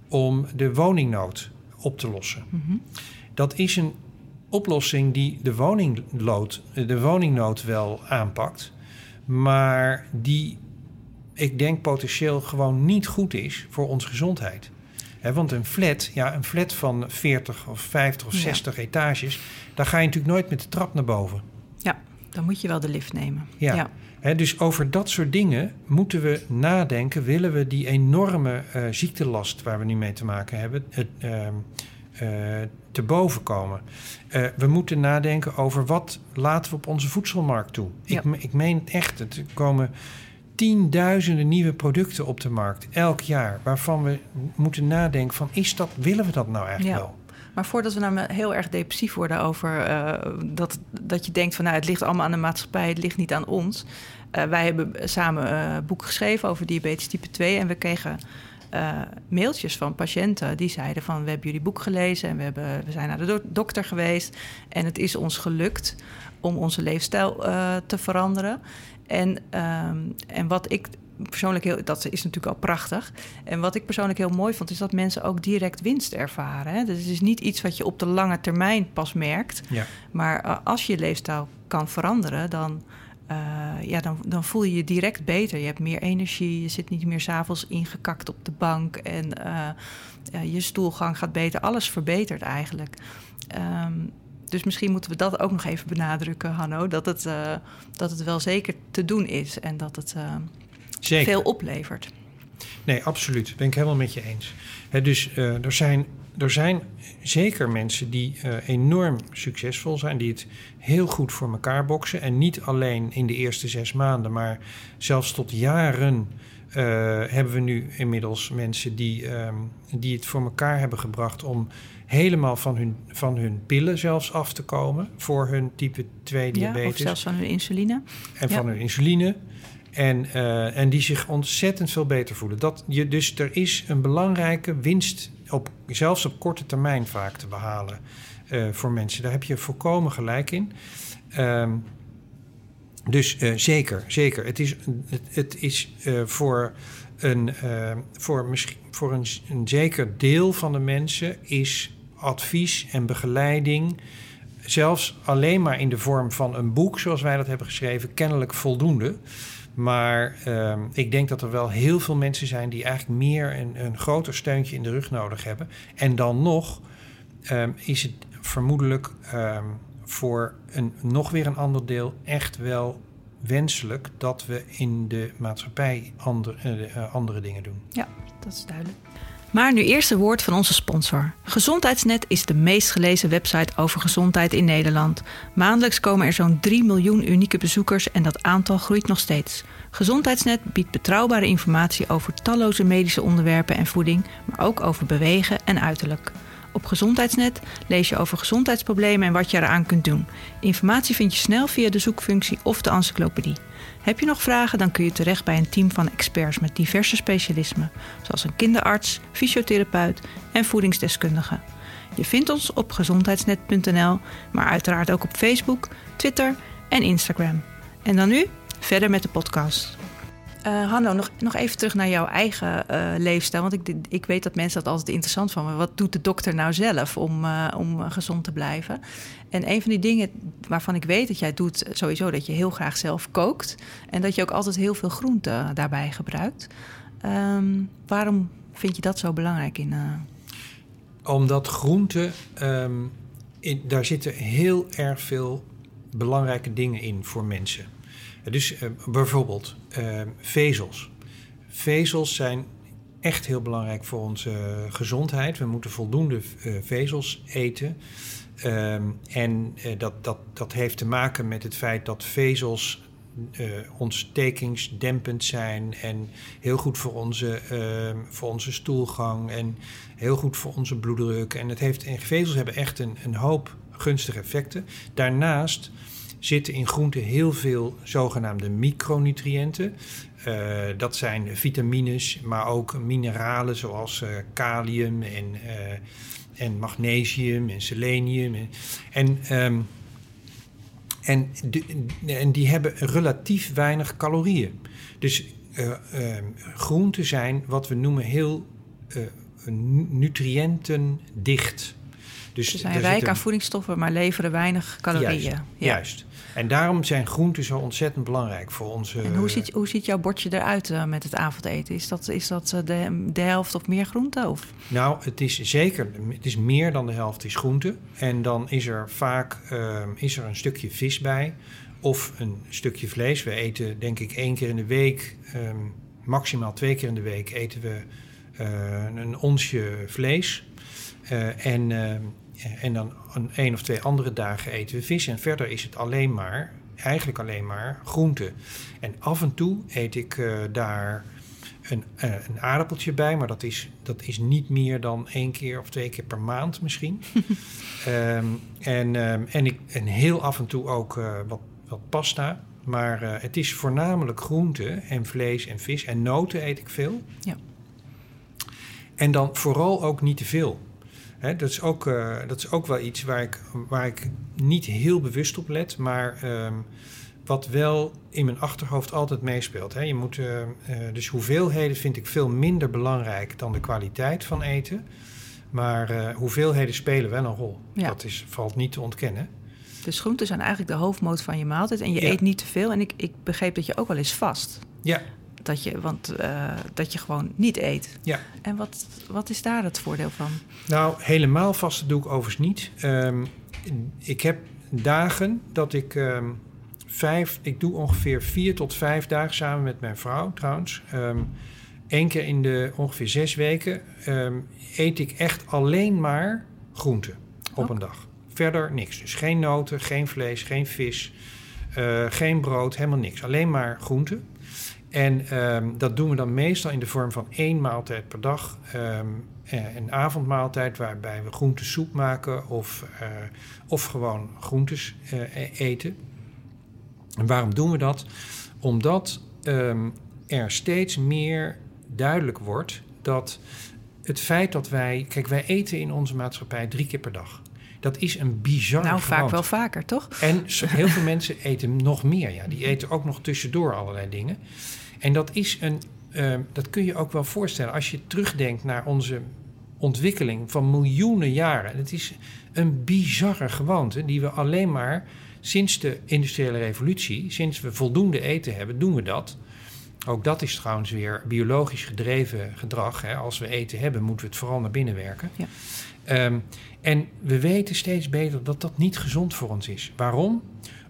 om de woningnood op te lossen. Mm-hmm. Dat is een oplossing die de, woninglood, de woningnood wel aanpakt, maar die ik denk potentieel gewoon niet goed is voor onze gezondheid. want een flat, ja, een flat van 40 of 50 of 60 etages, daar ga je natuurlijk nooit met de trap naar boven. Ja, dan moet je wel de lift nemen. Ja. dus over dat soort dingen moeten we nadenken. Willen we die enorme uh, ziektelast waar we nu mee te maken hebben, uh, te boven komen? Uh, we moeten nadenken over wat laten we op onze voedselmarkt toe. Ik, ik meen echt, het komen tienduizenden nieuwe producten op de markt elk jaar, waarvan we moeten nadenken van is dat, willen we dat nou eigenlijk wel? Maar voordat we nou heel erg depressief worden over uh, dat, dat je denkt van nou het ligt allemaal aan de maatschappij, het ligt niet aan ons. Uh, wij hebben samen een uh, boek geschreven over diabetes type 2 en we kregen mailtjes van patiënten die zeiden van we hebben jullie boek gelezen en we, hebben, we zijn naar de do dokter geweest en het is ons gelukt om onze leefstijl te veranderen. En, um, en wat ik persoonlijk heel, dat is natuurlijk al prachtig. En wat ik persoonlijk heel mooi vond, is dat mensen ook direct winst ervaren. Hè? Dus het is niet iets wat je op de lange termijn pas merkt. Ja. Maar uh, als je leefstijl kan veranderen, dan, uh, ja, dan, dan voel je je direct beter. Je hebt meer energie, je zit niet meer s'avonds ingekakt op de bank en uh, je stoelgang gaat beter. Alles verbetert eigenlijk. Um, dus misschien moeten we dat ook nog even benadrukken, Hanno. Dat het, uh, dat het wel zeker te doen is en dat het uh, veel oplevert. Nee, absoluut. Ben ik helemaal met je eens. dus uh, er, zijn, er zijn zeker mensen die enorm succesvol zijn, die het heel goed voor elkaar boksen. En niet alleen in de eerste zes maanden, maar zelfs tot jaren. hebben we nu inmiddels mensen die, um, die het voor elkaar hebben gebracht om helemaal van hun, van hun pillen zelfs af te komen voor hun type 2 diabetes. Ja, of zelfs van hun insuline. En van hun insuline. En, uh, en die zich ontzettend veel beter voelen. Dat je, dus er is een belangrijke winst, op, zelfs op korte termijn vaak te behalen uh, voor mensen. Daar heb je volkomen gelijk in. Um, dus uh, zeker, zeker. Het is, het, het is voor, een, voor, misschien, voor een, een zeker deel van de mensen is advies en begeleiding, zelfs alleen maar in de vorm van een boek, zoals wij dat hebben geschreven, kennelijk voldoende. Maar uh, ik denk dat er wel heel veel mensen zijn die eigenlijk meer een, een groter steuntje in de rug nodig hebben. En dan nog um, is het vermoedelijk um, voor een nog weer een ander deel echt wel wenselijk dat we in de maatschappij ander, uh, andere dingen doen. Ja, dat is duidelijk. Maar nu eerst een woord van onze sponsor. Gezondheidsnet is de meest gelezen website over gezondheid in Nederland. Maandelijks komen er zo'n 3 miljoen unieke bezoekers en dat aantal groeit nog steeds. Gezondheidsnet biedt betrouwbare informatie over talloze medische onderwerpen en voeding, maar ook over bewegen en uiterlijk. Op Gezondheidsnet lees je over gezondheidsproblemen en wat je eraan kunt doen. Informatie vind je snel via de zoekfunctie of de encyclopedie. Heb je nog vragen, dan kun je terecht bij een team van experts met diverse specialismen, zoals een kinderarts, fysiotherapeut en voedingsdeskundige. Je vindt ons op gezondheidsnet.nl, maar uiteraard ook op Facebook, Twitter en Instagram. En dan nu verder met de podcast. Uh, Hanno, nog, nog even terug naar jouw eigen uh, leefstijl. Want ik, ik weet dat mensen dat altijd interessant vinden. Wat doet de dokter nou zelf om, uh, om gezond te blijven? En een van die dingen waarvan ik weet dat jij doet, sowieso dat je heel graag zelf kookt. En dat je ook altijd heel veel groente daarbij gebruikt. Um, waarom vind je dat zo belangrijk in? Omdat groente, um, in, daar zitten heel erg veel belangrijke dingen in voor mensen. Dus bijvoorbeeld uh, vezels. Vezels zijn echt heel belangrijk voor onze gezondheid. We moeten voldoende vezels eten. Um, en dat, dat, dat heeft te maken met het feit dat vezels ontstekingsdempend zijn en heel goed voor onze, ehm, voor onze stoelgang en heel goed voor onze bloeddruk. En, het heeft, en vezels hebben echt een, een hoop gunstige effecten. Daarnaast zitten in groenten heel veel zogenaamde micronutriënten. Uh, dat zijn vitamines, maar ook mineralen zoals kalium en, en magnesium en selenium. En, en, ehm, en, de- en die hebben relatief weinig calorieën. Dus eh, ehm, groenten zijn wat we noemen heel nu- nutriëntendicht. Dus Ze zijn rijk aan voedingsstoffen, maar leveren weinig calorieën. Juist, Ja. juist. En daarom zijn groenten zo ontzettend belangrijk voor onze... En hoe ziet, hoe ziet jouw bordje eruit eh, met het avondeten? Is dat, is dat eh, de, de helft of meer groente? Of? Nou, het is zeker, het is meer dan de helft is groente. En dan is er vaak ehm, is er een stukje vis bij of een stukje vlees. We eten denk ik één keer in de week, ehm, maximaal twee keer in de week eten we eh, een onsje vlees. Eh, en, ehm, en dan een, één of twee andere dagen eten we vis. En verder is het alleen maar, eigenlijk alleen maar groente. En af en toe eet ik eh, daar een, eh, een aardappeltje bij, maar dat is, dat is niet meer dan één keer of twee keer per maand misschien. <laughs> Ehm, en, ehm, en, ik, en heel af en toe ook eh, wat, wat pasta. Maar eh, het is voornamelijk groente en vlees en vis. En noten eet ik veel. Ja. En dan vooral ook niet te veel. Hè, dat, is ook, eh, dat is ook wel iets waar ik, waar ik niet heel bewust op let, maar ehm, wat wel in mijn achterhoofd altijd meespeelt. Hè. Je moet, eh, eh, dus hoeveelheden vind ik veel minder belangrijk dan de kwaliteit van eten. Maar hoeveelheden spelen wel een rol. Ja. Dat is, valt niet te ontkennen. Dus groenten zijn eigenlijk de hoofdmoot van je maaltijd. En je Ja. eet niet te veel. En ik, ik begreep dat je ook wel eens vast. Ja, Dat je, want eh, dat je gewoon niet eet. ja. En wat, wat is daar het voordeel van? Nou, helemaal vasten doe ik overigens niet. Ehm, ik heb dagen dat ik ehm, vijf, ik doe ongeveer vier tot vijf dagen samen met mijn vrouw trouwens. Eén keer in de ongeveer zes weken eet ik echt alleen maar groenten op een dag. Verder niks. Dus geen noten, geen vlees, geen vis, eh, geen brood, helemaal niks. Alleen maar groenten. En ehm, dat doen we dan meestal in de vorm van één maaltijd per dag. Ehm, eh, een avondmaaltijd waarbij we groentesoep maken of, eh, of gewoon groentes eh, e- eten. En waarom doen we dat? Omdat ehm, er steeds meer duidelijk wordt dat het feit dat wij... Kijk, wij eten in onze maatschappij drie keer per dag. Dat is een bizar nou, vaak wel vaker, toch? En <laughs> heel veel mensen eten nog meer. Ja. Die eten ook nog tussendoor allerlei dingen. En dat is een. eh, dat kun je ook wel voorstellen als je terugdenkt naar onze ontwikkeling van miljoenen jaren. Het is een bizarre gewoonte die we alleen maar sinds de industriële revolutie, sinds we voldoende eten hebben, doen we dat. Ook dat is trouwens weer biologisch gedreven gedrag. Hè. Als we eten hebben, moeten we het vooral naar binnen werken. Ja. Ehm, en we weten steeds beter dat dat niet gezond voor ons is. Waarom?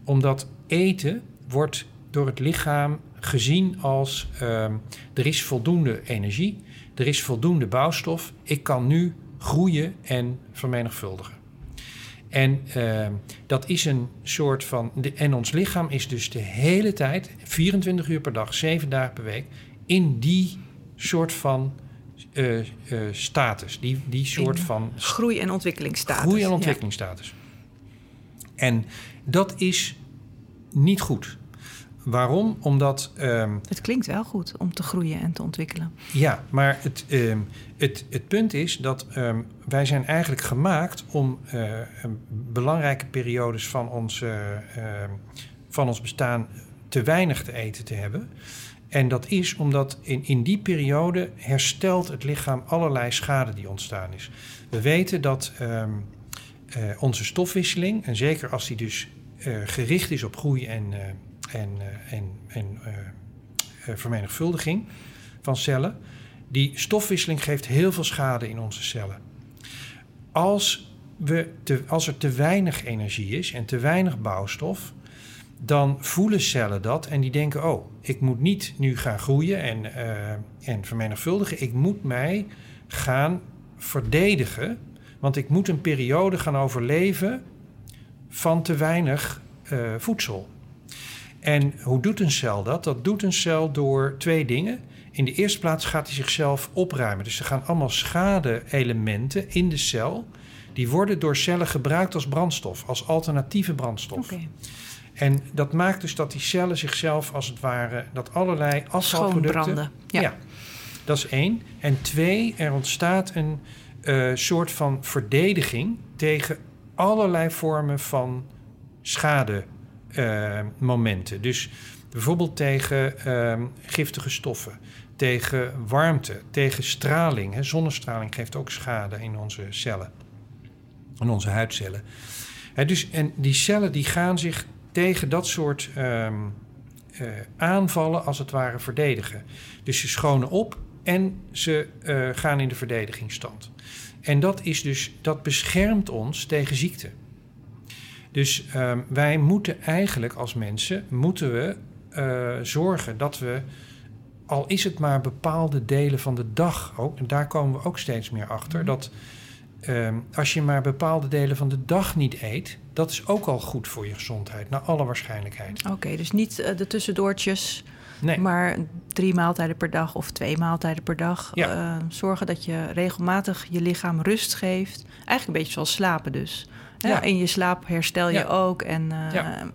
Omdat eten wordt door het lichaam gezien als ehm, er is voldoende energie, er is voldoende bouwstof, ik kan nu groeien en vermenigvuldigen. En ehm, dat is een soort van. de- en ons lichaam is dus de hele tijd, 24 uur per dag, 7 dagen per week, in die soort van eh, eh, status. Die, die soort van Groei- en ontwikkelingsstatus. groei- en Ja. ontwikkelingsstatus. En dat is niet goed. Waarom? Omdat, ehm, Het klinkt wel goed om te groeien en te ontwikkelen. ja, maar het, ehm, het, het punt is dat ehm, wij zijn eigenlijk gemaakt om eh, belangrijke periodes van ons, van ons bestaan te weinig te eten te hebben. En dat is omdat in, in die periode herstelt het lichaam allerlei schade die ontstaan is. We weten dat ehm, eh, onze stofwisseling, en zeker als die dus eh, gericht is op groei en, eh, en, en, en vermenigvuldiging van cellen, die stofwisseling geeft heel veel schade in onze cellen. Als, we te, als er te weinig energie is en te weinig bouwstof, dan voelen cellen dat en die denken: oh, ik moet niet nu gaan groeien en, eh, en vermenigvuldigen. Ik moet mij gaan verdedigen, want ik moet een periode gaan overleven van te weinig eh, voedsel. En hoe doet een cel dat? Dat doet een cel door twee dingen. In de eerste plaats gaat hij zichzelf opruimen. Dus er gaan allemaal schade-elementen in de cel. Die worden door cellen gebruikt als brandstof, als alternatieve brandstof. Oké. En dat maakt dus dat die cellen zichzelf als het ware, dat allerlei afvalproducten. Ja. Ja. dat is één. En twee, er ontstaat een, eh, soort van verdediging tegen allerlei vormen van schademomenten. dus bijvoorbeeld tegen ehm, giftige stoffen, tegen warmte, tegen straling. Hè. Zonnestraling geeft ook schade in onze cellen, in onze huidcellen. Hè, dus, en die cellen die gaan zich tegen dat soort ehm, eh, aanvallen als het ware verdedigen. Dus ze schonen op en ze eh, gaan in de verdedigingsstand. En dat, is dus, dat beschermt ons tegen ziekte. Dus ehm, wij moeten eigenlijk als mensen moeten we, uh, zorgen dat we, al is het maar bepaalde delen van de dag ook, en daar komen we ook steeds meer achter, dat um, als je maar bepaalde delen van de dag niet eet, dat is ook al goed voor je gezondheid, naar alle waarschijnlijkheid. Oké, dus niet uh, de tussendoortjes, nee. maar drie maaltijden per dag of twee maaltijden per dag. Ja. Uh, zorgen dat je regelmatig je lichaam rust geeft. Eigenlijk een beetje zoals slapen dus. Ja. In je slaap herstel je ja. ook en uh, ja.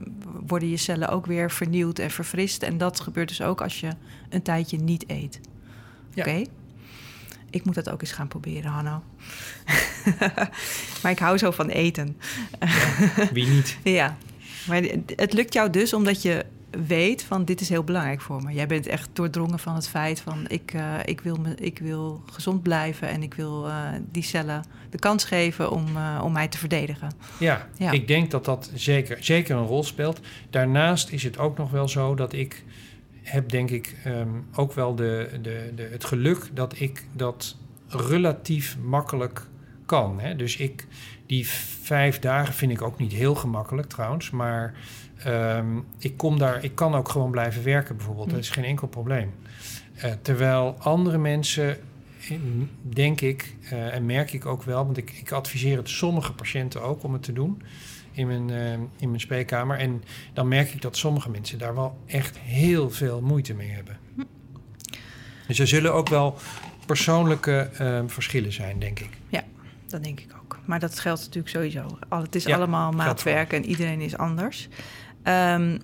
worden je cellen ook weer vernieuwd en verfrist. En dat gebeurt dus ook als je een tijdje niet eet. Oké. Okay. Ik moet dat ook eens gaan proberen, Hanno. <laughs> maar ik hou zo van eten. wie niet? <laughs> ja. Maar het lukt jou dus omdat je weet van dit is heel belangrijk voor me. Jij bent echt doordrongen van het feit van ik, uh, ik, wil, me, ik wil gezond blijven en ik wil uh, die cellen de kans geven om, uh, om mij te verdedigen. Ja, ja, ik denk dat dat zeker, zeker een rol speelt. Daarnaast is het ook nog wel zo dat ik heb denk ik um, ook wel de, de, de, het geluk dat ik dat relatief makkelijk kan. Hè? Dus ik, die vijf dagen vind ik ook niet heel gemakkelijk trouwens, maar um, ik, kom daar, ik kan ook gewoon blijven werken bijvoorbeeld. Dat is geen enkel probleem. Uh, terwijl andere mensen, denk ik, uh, en merk ik ook wel, want ik, ik adviseer het sommige patiënten ook om het te doen in mijn, uh, in mijn spreekkamer. En dan merk ik dat sommige mensen daar wel echt heel veel moeite mee hebben. Dus er zullen ook wel persoonlijke uh, verschillen zijn, denk ik. Ja, dat denk ik ook. Maar dat geldt natuurlijk sowieso. Al, het is ja, allemaal maatwerk en iedereen is anders. Um,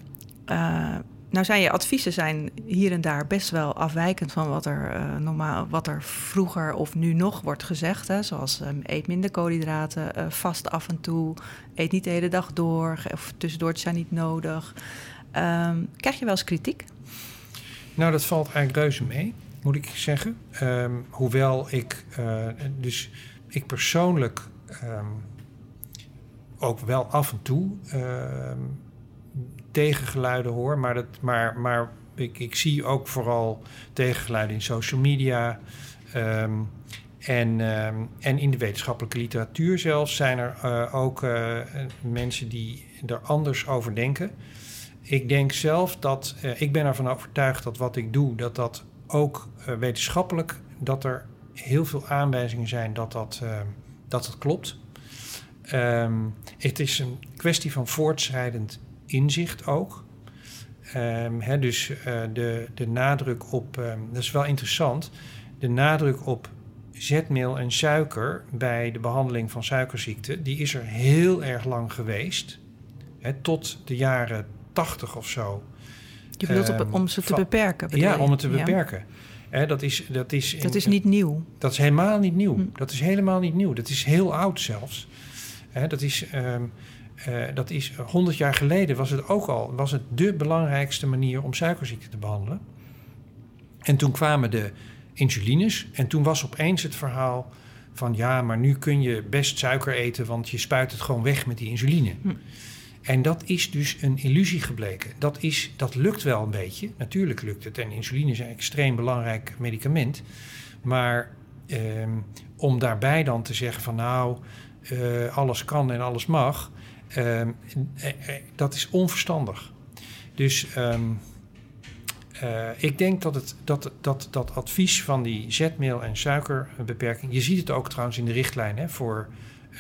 uh, nou zijn je adviezen zijn hier en daar best wel afwijkend van wat er, uh, normaal, wat er vroeger of nu nog wordt gezegd. Hè? Zoals um, eet minder koolhydraten, uh, vast af en toe, eet niet de hele dag door of tussendoortjes zijn niet nodig. Um, krijg je wel eens kritiek? Nou, dat valt eigenlijk reuze mee, moet ik zeggen. Um, hoewel ik, uh, dus ik persoonlijk ook wel af en toe tegengeluiden hoor, maar, dat, maar, maar ik, ik zie ook vooral tegengeluiden in social media. Um, en, um, en in de wetenschappelijke literatuur zelfs zijn er uh, ook uh, mensen die er anders over denken. Ik denk zelf dat, uh, ik ben ervan overtuigd dat wat ik doe, dat dat ook wetenschappelijk, dat er heel veel aanwijzingen zijn dat dat, dat, dat klopt. Het is een kwestie van voortschrijdend inzicht ook. Um, hè, dus uh, de, de nadruk op, um, dat is wel interessant, de nadruk op zetmeel en suiker bij de behandeling van suikerziekte, die is er heel erg lang geweest. Tot de jaren 80 of zo. Je bedoelt um, op, om ze te beperken? Ja, om het te beperken. Dat is, dat is, in, dat is niet nieuw. Dat is helemaal niet nieuw. Hm. Dat is helemaal niet nieuw. Dat is heel oud zelfs. Dat is. Uh, dat is 100 jaar geleden was het ook al was het de belangrijkste manier om suikerziekte te behandelen. En toen kwamen de insulines en toen was opeens het verhaal van ja, maar nu kun je best suiker eten, want je spuit het gewoon weg met die insuline. Hm. En dat is dus een illusie gebleken. Dat, is, dat lukt wel een beetje. Natuurlijk lukt het. En insuline is een extreem belangrijk medicament. Maar eh, om daarbij dan te zeggen van nou, uh, alles kan en alles mag. Um, dat is onverstandig. Dus um, uh, ik denk dat, het, dat, dat dat advies van die zetmeel- en suikerbeperking... je ziet het ook trouwens in de richtlijn hè, voor,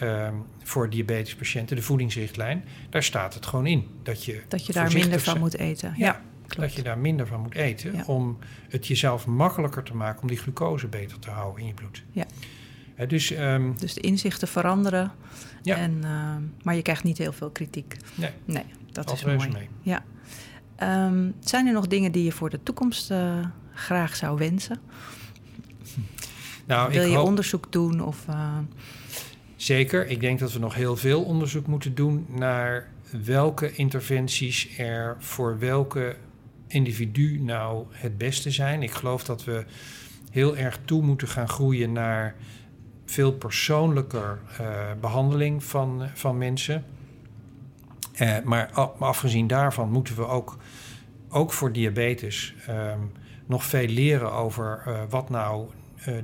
um, voor diabetespatiënten, de voedingsrichtlijn. Daar staat het gewoon in. Dat je, dat je daar minder van moet eten. Ja, ja klopt. dat je daar minder van moet eten... Ja. om het jezelf makkelijker te maken om die glucose beter te houden in je bloed. Ja. Dus, dus de inzichten veranderen... Ja. En, uh, maar je krijgt niet heel veel kritiek. Nee, nee dat is mooi. Mee. Ja. Um, zijn er nog dingen die je voor de toekomst uh, graag zou wensen? Nou, Wil je onderzoek doen? Of, uh... Zeker. Ik denk dat we nog heel veel onderzoek moeten doen naar welke interventies er voor welke individu nou het beste zijn. Ik geloof dat we heel erg toe moeten gaan groeien naar veel persoonlijker uh, behandeling van, van mensen. Uh, maar afgezien daarvan moeten we ook, ook voor diabetes um, nog veel leren over uh, wat nou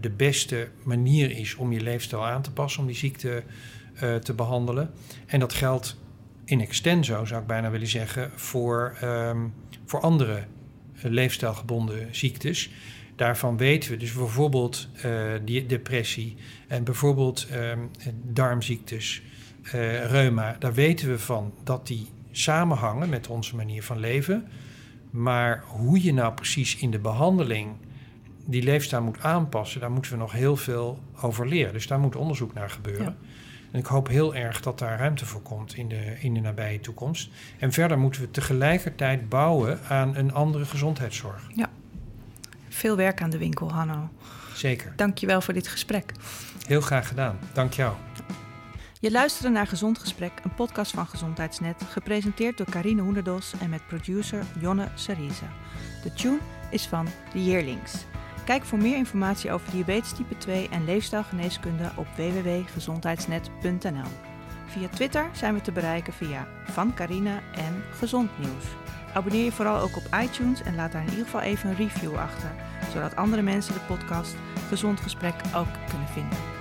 de beste manier is om je leefstijl aan te passen, om die ziekte te behandelen. En dat geldt in extenso, zou ik bijna willen zeggen, voor, um, voor andere leefstijlgebonden ziektes. Daarvan weten we dus bijvoorbeeld uh, die depressie en bijvoorbeeld um, darmziektes, uh, reuma. Daar weten we van dat die samenhangen met onze manier van leven. Maar hoe je nou precies in de behandeling die leefstijl moet aanpassen, daar moeten we nog heel veel over leren. Dus daar moet onderzoek naar gebeuren. Ja. En ik hoop heel erg dat daar ruimte voor komt in de, in de nabije toekomst. En verder moeten we tegelijkertijd bouwen aan een andere gezondheidszorg. Ja, veel werk aan de winkel, Hanno. Zeker. Dank je wel voor dit gesprek. Heel graag gedaan. Dank jou. Je luisterde naar Gezond Gesprek, een podcast van Gezondheidsnet, gepresenteerd door Carine Hoenderdos en met producer Jonne Serize. De tune is van The Yearlings. Kijk voor meer informatie over diabetes type 2 en leefstijlgeneeskunde op www.gezondheidsnet.nl. Via Twitter zijn we te bereiken via Van Carina en Gezond Nieuws. Abonneer je vooral ook op iTunes en laat daar in ieder geval even een review achter, zodat andere mensen de podcast Gezond Gesprek ook kunnen vinden.